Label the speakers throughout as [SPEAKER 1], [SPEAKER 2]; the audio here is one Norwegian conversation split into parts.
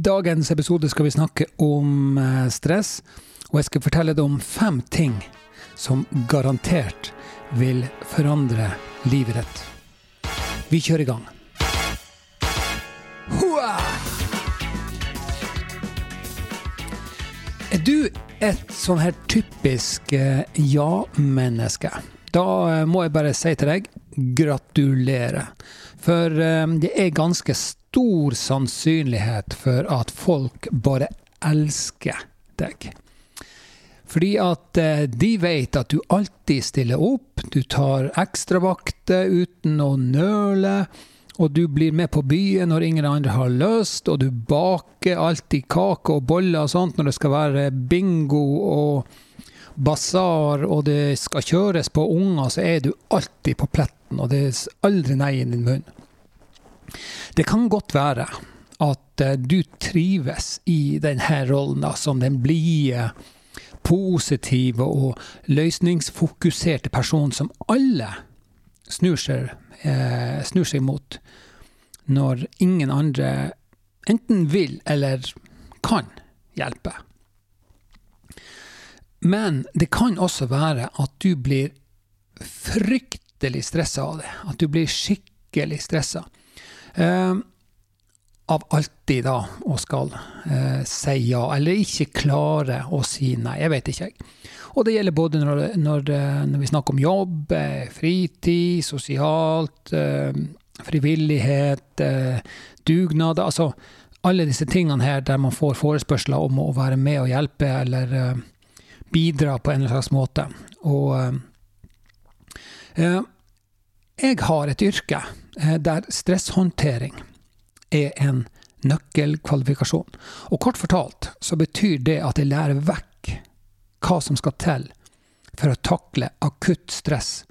[SPEAKER 1] dagens episode skal vi snakke om eh, stress, og jeg skal fortelle deg om fem ting som garantert vil forandre livet ditt. Vi kjører i gang. Hoa! Er du et sånn her typisk eh, ja-menneske? Da eh, må jeg bare si til deg gratulerer. For det er ganske stor sannsynlighet for at folk bare elsker deg. Fordi at de vet at du alltid stiller opp, du tar ekstravakter uten å nøle, og du blir med på byen når ingen andre har lyst, og du baker alltid kake og boller og sånt når det skal være bingo og basar og det skal kjøres på unger, så er du alltid på pletten, og det er aldri nei i din munn. Det kan godt være at du trives i denne rollen som den blide, positive og løsningsfokuserte personen som alle snur seg, eh, snur seg mot når ingen andre enten vil eller kan hjelpe. Men det kan også være at du blir fryktelig stressa av det. At du blir skikkelig stressa. Uh, av alltid da å skal eh, si ja, eller ikke klare å si nei. Jeg vet ikke, jeg. Og det gjelder både når, når, når vi snakker om jobb, fritid, sosialt, eh, frivillighet, dugnad. Altså alle disse tingene her der man får forespørsler om å være med og hjelpe eller bidra på en eller slags måte. Og jeg har et yrke der stresshåndtering er en nøkkelkvalifikasjon. Og kort fortalt så betyr det at jeg lærer vekk hva som skal til for å takle akutt stress.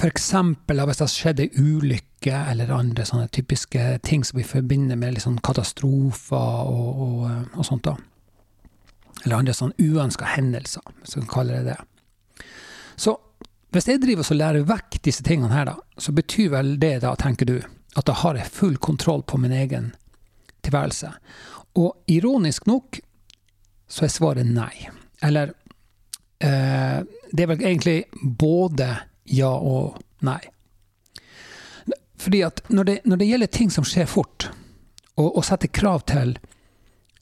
[SPEAKER 1] F.eks. hvis det har skjedd ei ulykke eller andre sånne typiske ting som vi forbinder med liksom katastrofer og, og, og, sånt. da. Eller andre sånne uønska hendelser, hvis vi kaller det det. Så hvis jeg driver og lærer vekk disse tingene her, da, så betyr vel det da, tenker du, at da har jeg full kontroll på min egen tilværelse. Og ironisk nok så er svaret nei. Eller eh, det er vel egentlig både ja og nei. Fordi at når det, når det gjelder ting som skjer fort, og, og setter krav til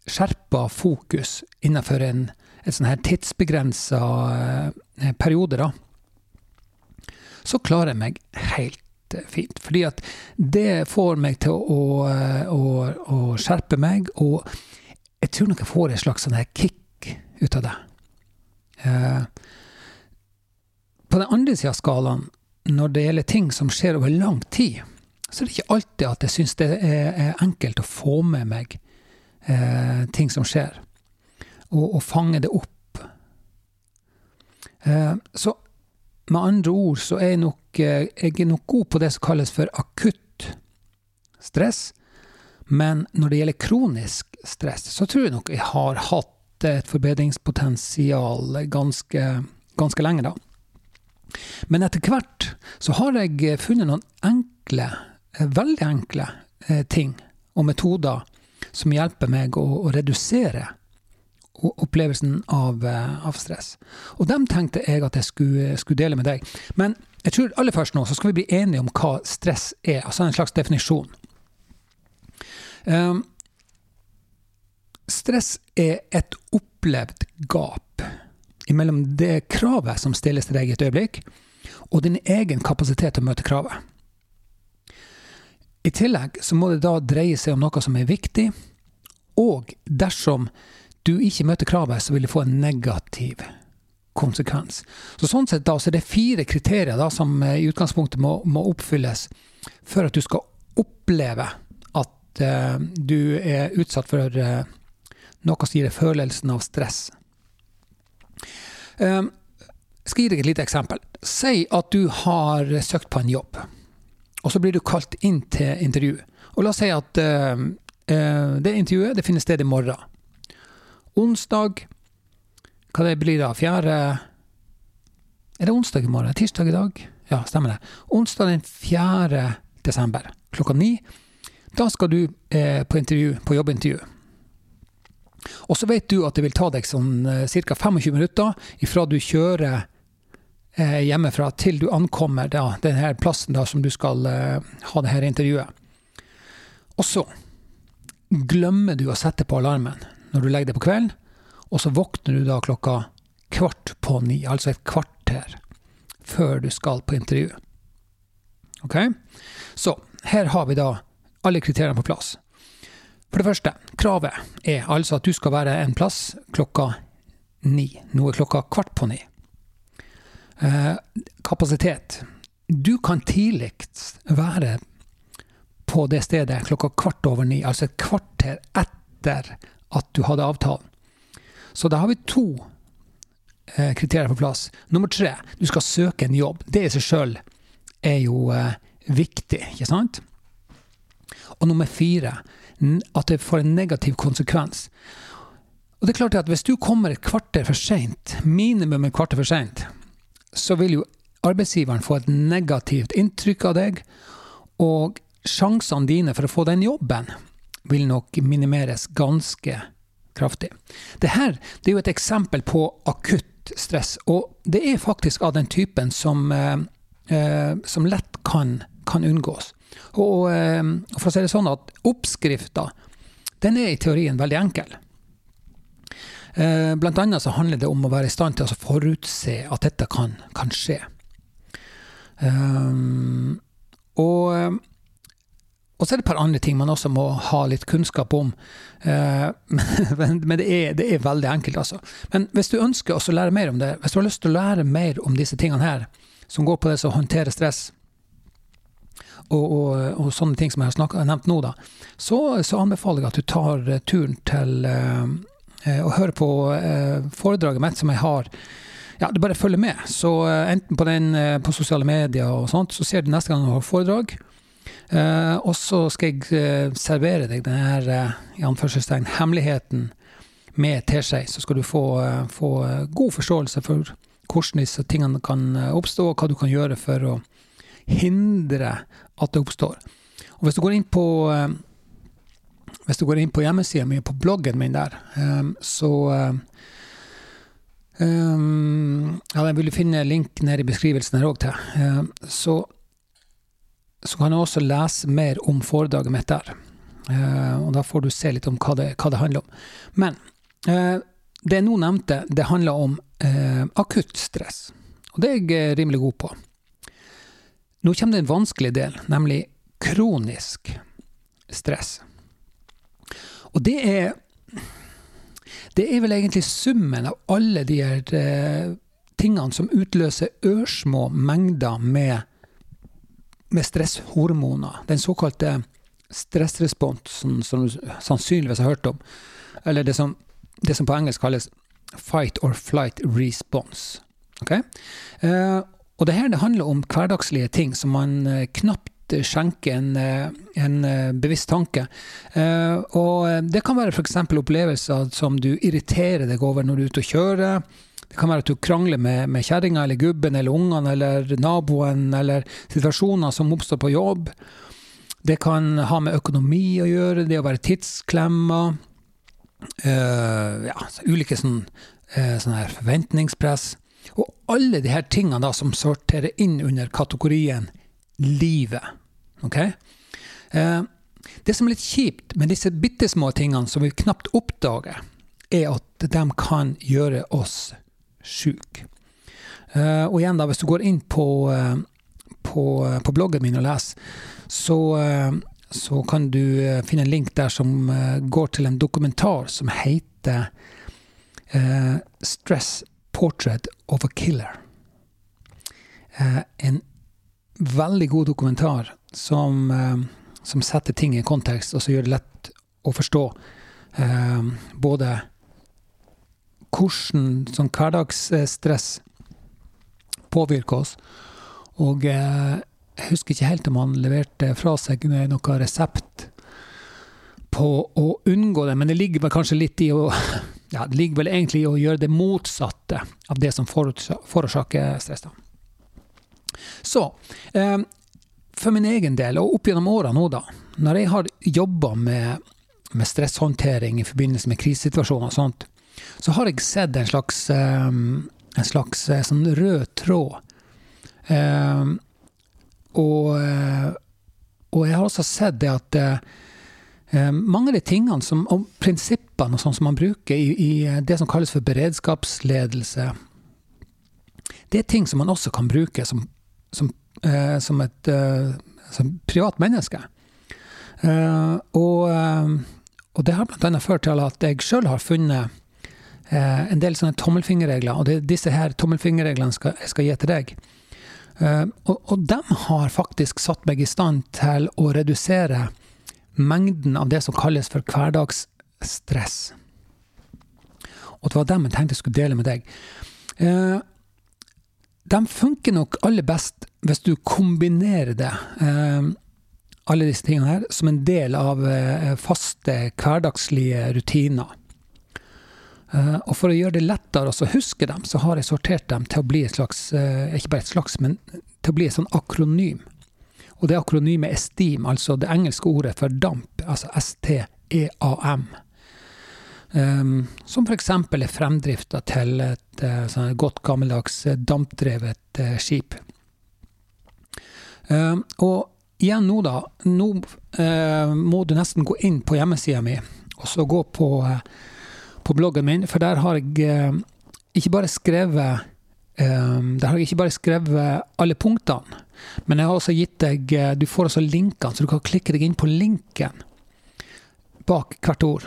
[SPEAKER 1] skjerpa fokus innenfor en, en sånn her tidsbegrensa eh, periode, da, så klarer jeg meg helt fint. Fordi at det får meg til å, å, å skjerpe meg, og jeg tror nok jeg får et slags sånn kick ut av det. Eh, på den andre sida av skalaen, når det gjelder ting som skjer over lang tid, så er det ikke alltid at jeg syns det er, enkelt å få med meg eh, ting som skjer, og, og fange det opp. Eh, så med andre ord så er jeg nok, jeg er nok god på det som kalles for akutt stress. Men når det gjelder kronisk stress, så tror jeg nok jeg har hatt et forbedringspotensial ganske, ganske lenge, da. Men etter hvert så har jeg funnet noen enkle, veldig enkle ting og metoder som hjelper meg å, å redusere opplevelsen av, eh, av, stress. Og dem tenkte jeg at jeg skulle, skulle, dele med deg. Men jeg tror aller først nå så skal vi bli enige om hva stress er. Altså en slags definisjon. Um, stress er et opplevd gap mellom det kravet som stilles til deg i et øyeblikk, og din egen kapasitet til å møte kravet. I tillegg så må det da dreie seg om noe som er viktig, og dersom du ikke møter kravet, så vil det få en negativ konsekvens. Så sånn sett da, så er det fire kriterier da, som eh, i utgangspunktet må, må oppfylles for at du skal oppleve at uh, du er utsatt for uh, noe som gir deg følelsen av stress. Um, jeg skal gi deg et lite eksempel. Si at du har søkt på en jobb, og så blir du kalt inn til intervju. Og la oss si at uh, det intervjuet det finner sted i morgen onsdag Hva det blir da? Fjerde Er det onsdag i morgen? Tirsdag i dag? Ja, stemmer det. Onsdag den 4. desember klokka ni. Da skal du eh, på, intervju, på jobbintervju. Og så vet du at det vil ta deg sånn eh, ca. 25 minutter ifra du kjører eh, hjemmefra til du ankommer da, denne plassen da, som du skal eh, ha det her intervjuet. Og så glemmer du å sette på alarmen når du legger deg på kvelden, og så våkner du da klokka kvart på ni, altså et kvarter før du skal på intervju. Ok? Så her har vi da alle kriteriene på plass. For det første, kravet er altså at du skal være en plass klokka ni. Nå er klokka kvart på ni. Eh, kapasitet. Du kan tidligst være på det stedet klokka kvart over ni, altså et kvarter etter at du hadde avtalen. Så da har vi to eh, kriterier på plass. Nummer tre, du skal søke en jobb. Det i seg sjøl er jo eh, viktig, ikke sant? Og nummer fire, at det får en negativ konsekvens. Og det er klart at Hvis du kommer et kvarter for seint, minimum et kvarter for seint, så vil jo arbeidsgiveren få et negativt inntrykk av deg, og sjansene dine for å få den jobben vil nok minimeres ganske kraftig. Dette det er jo et eksempel på akutt stress, og det er faktisk av den typen som, eh, eh som lett kan, kan unngås. Og, eh, for å si det sånn at oppskrifta, den er i teorien veldig enkel. Eh, blant annet så handler det om å være i stand til å forutse at dette kan, kan skje. Um, og, og, så er det et par andre ting man også må ha litt kunnskap om. Uh, men, det, er, det, er, veldig enkelt, altså. Men hvis du ønsker å lære mer om det, hvis du har lyst til å lære mer om disse tingene her, som går på det å håndtere stress, og, og, og, sånne ting som jeg har snakket, nevnt nå, da, så, så, anbefaler jeg at du tar uh, turen til eh, å høre på foredraget mitt som jeg har. Ja, du bare følger med. Så enten på, den, på sosiale medier og sånt, så ser du neste gang du har foredrag. Og så skal jeg servere deg denne i anførselstegn, hemmeligheten med teskje. Så skal du få, få god forståelse for hvordan disse tingene kan oppstå, og hva du kan gjøre for å hindre at det oppstår. Og hvis du går inn på hvis du går inn på hjemmesida mi, på bloggen min der, så Um, ja, jeg vil finne link nede i beskrivelsen her òg til. så, så kan du også lese mer om foredraget mitt der. og da får du se litt om hva det, hva det handler om. Men det jeg nå nevnte, det handler om akutt stress. Og det er jeg rimelig god på. Nå kommer det en vanskelig del, nemlig kronisk stress. Og det er Det er vel egentlig summen av alle de her tingene som utløser ørsmå mengder med, med stresshormoner. Den såkalte stressresponsen som du sannsynligvis har hørt om. Eller det som, det som på engelsk kalles fight or flight response. Okay? Eh, og det her det handler om hverdagslige ting som man eh, knapt skjenker en, eh, en bevisst tanke. Og det kan være f.eks. opplevelser som du irriterer deg over når du er ute og kjører. Det kan være at du krangler med, med kjerringa eller gubben eller ungene eller naboen, eller situasjoner som oppstår på jobb. Det kan ha med økonomi å gjøre, det å være tidsklemma. Uh, ja, ulike sånn, uh, sånne forventningspress. Og alle de her tingene da som sorterer inn under kategorien livet. Ok? Uh, det som er litt kjipt med disse bitte små tingene som vi knapt oppdager, er at de kan gjøre oss sjuke. Eh, og igjen, da, hvis du går inn på, eh, på, på bloggen min og leser, så, så kan du finne en link der som går til en dokumentar som heter Stress Portrait of a Killer. Eh, en veldig god dokumentar som, eh, som, setter ting i kontekst, og som gjør det lett å forstå eh, både hvordan sånn hverdagsstress påvirker oss. Og jeg husker ikke helt om han leverte fra seg noen resept på å unngå det, men det ligger vel kanskje litt i å ja, det ligger vel egentlig i å gjøre det motsatte av det som forårsaker stress. Så eh, for min egen del, og opp gjennom åra nå, da, når jeg har jobba med, med, stresshåndtering i forbindelse med krisesituasjoner og sånt, så har jeg sett en slags, um, en slags uh, sånn rød tråd. Um, og, uh, og, jeg har også sett det at uh, mange av de tingene som, og prinsippene og sånn som man bruker i, i, det som kalles for beredskapsledelse, det er ting som man også kan bruke som, som eh, som et eh, som privat menneske. Eh, og, og, det har bl.a. ført til at jeg sjøl har funnet en del sånne tommelfingerregler, og det er disse her tommelfingerreglene skal, jeg skal gi til deg. og, og de har faktisk satt meg i stand til å redusere mengden av det som kalles for hverdagsstress. Og det var dem jeg tenkte jeg skulle dele med deg. de funker nok aller best hvis du kombinerer det, eh, alle disse tingene her, som en del av eh, faste, hverdagslige rutiner. Eh, og for å gjøre det lettere å huske dem, så har jeg sortert dem til å bli et slags, ikke bare et slags, men til å bli et sånn akronym. Og det akronymet er STEAM, altså det engelske ordet for damp, altså S-T-E-A-M. Um, som f.eks. er fremdrifta til et uh, godt gammeldags dampdrevet skip. Um, og igjen nå, da. Nå uh, må du nesten gå inn på hjemmesida mi, og så gå på, uh, på, bloggen min, for der har jeg ikke bare skrevet der har jeg ikke bare skrevet alle punktene, men jeg har også gitt deg Du får også linkene, så du kan klikke deg inn på linken bak hvert ord.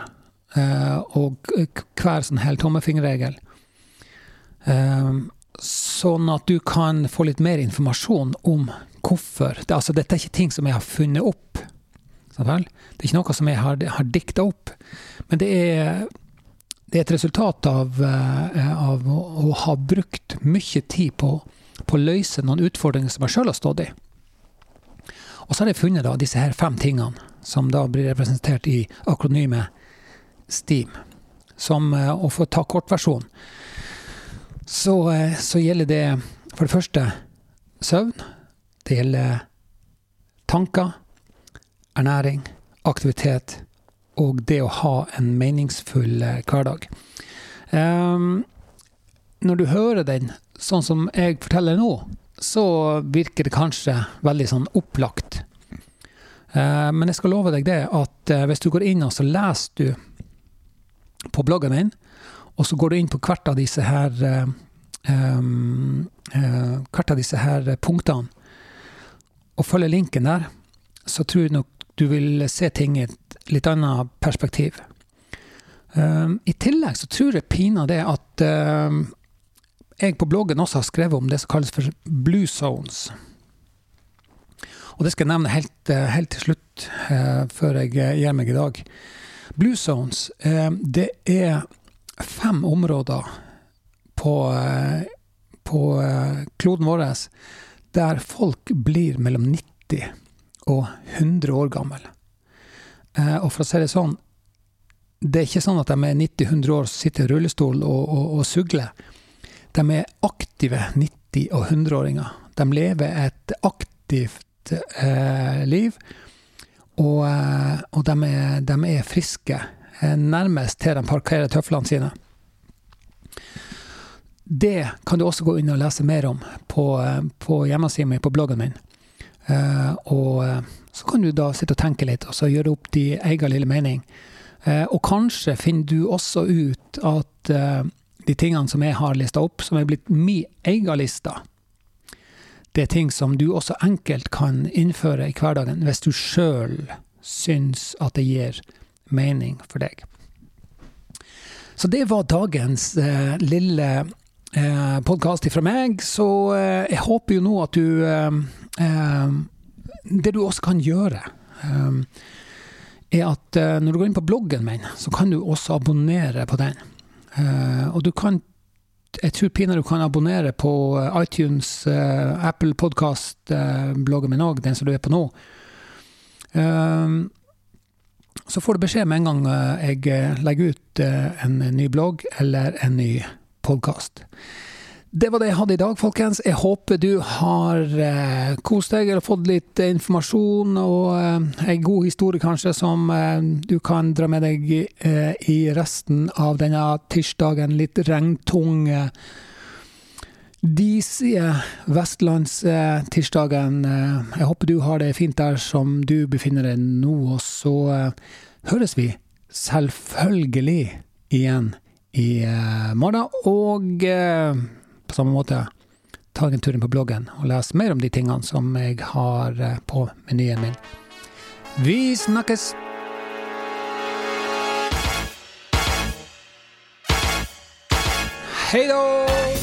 [SPEAKER 1] Og hver sånn hel tommefingerregel. Sånn at du kan få litt mer informasjon om hvorfor. Det, altså, dette er ikke ting som jeg har funnet opp. Det er ikke noe som jeg har, har dikta opp. Men det er, det er et resultat av, eh, av å, å, ha brukt mye tid på, på å løse noen utfordringer som jeg sjøl har stått i. Og så har jeg funnet da, disse her fem tingene, som da blir representert i akronymet STEAM. Som, eh, å få ta kortversjonen, så, eh, så gjelder det for det første søvn. Det gjelder tanker, ernæring, aktivitet og det å ha en meningsfull eh, hverdag. Um, når du hører den sånn som jeg forteller nå, så virker det kanskje veldig sånn opplagt. Uh, men jeg skal love deg det at uh, hvis du går inn og så leser du på bloggen min, og så går du inn på hvert av disse her uh, um, hvert av disse her punktene, og følger linken der, så tror jeg nok du vil se ting i et litt annet perspektiv. Um, I tillegg så tror jeg pinadø at um, jeg på bloggen også har skrevet om det som kalles for blue zones. Og det skal jeg nevne helt, uh, helt til slutt, uh, før jeg uh, gir meg i dag. Blue zones, det er fem områder på, på kloden vår der folk blir mellom 90 og 100 år gammel. Eh, og for å si det sånn, det er ikke sånn at de er 90-100 år og sitter i rullestol og, og, og, sugler. De er aktive 90- og 100-åringer. De lever et aktivt eh, liv, og, eh, og de, er, de, er, friske. Eh, nærmest til de parkerer tøflene sine. Det kan du også gå inn og lese mer om på, på hjemmesida mi, på bloggen min. Uh, og uh, så kan du da sitte og tenke litt, og så gjøre opp din egen lille mening. Uh, og kanskje finner du også ut at de tingene som jeg har lista opp, som er blitt min egen liste, det er ting som du også enkelt kan innføre i hverdagen hvis du sjøl syns at det gir mening for deg. Så det var dagens lille eh, podkast fra meg, så eh, jeg håper jo nå at du eh, eh Det du også kan gjøre, eh, er at eh, når du går inn på bloggen min, så kan du også abonnere på den. og du kan jeg tror pinadø du kan abonnere på iTunes, Apple Podkast-bloggen min òg, den som du er på nå. så får du beskjed med en gang jeg legger ut en ny blogg eller en ny podkast. Det var det jeg hadde i dag, folkens. Jeg håper du har eh, kost deg eller fått litt informasjon og eh, ei god historie, kanskje, som eh, du kan dra med deg eh, i resten av denne tirsdagen. Litt regntung, eh, disige vestlandstirsdagen. Eh, jeg håper du har det fint der som du befinner deg nå, og så eh, høres vi selvfølgelig igjen i eh, morgen. Og eh, på samme måte ta en tur inn på bloggen og lese mer om de tingene som jeg har eh, på menyen min. Vi snakkes! Hei då!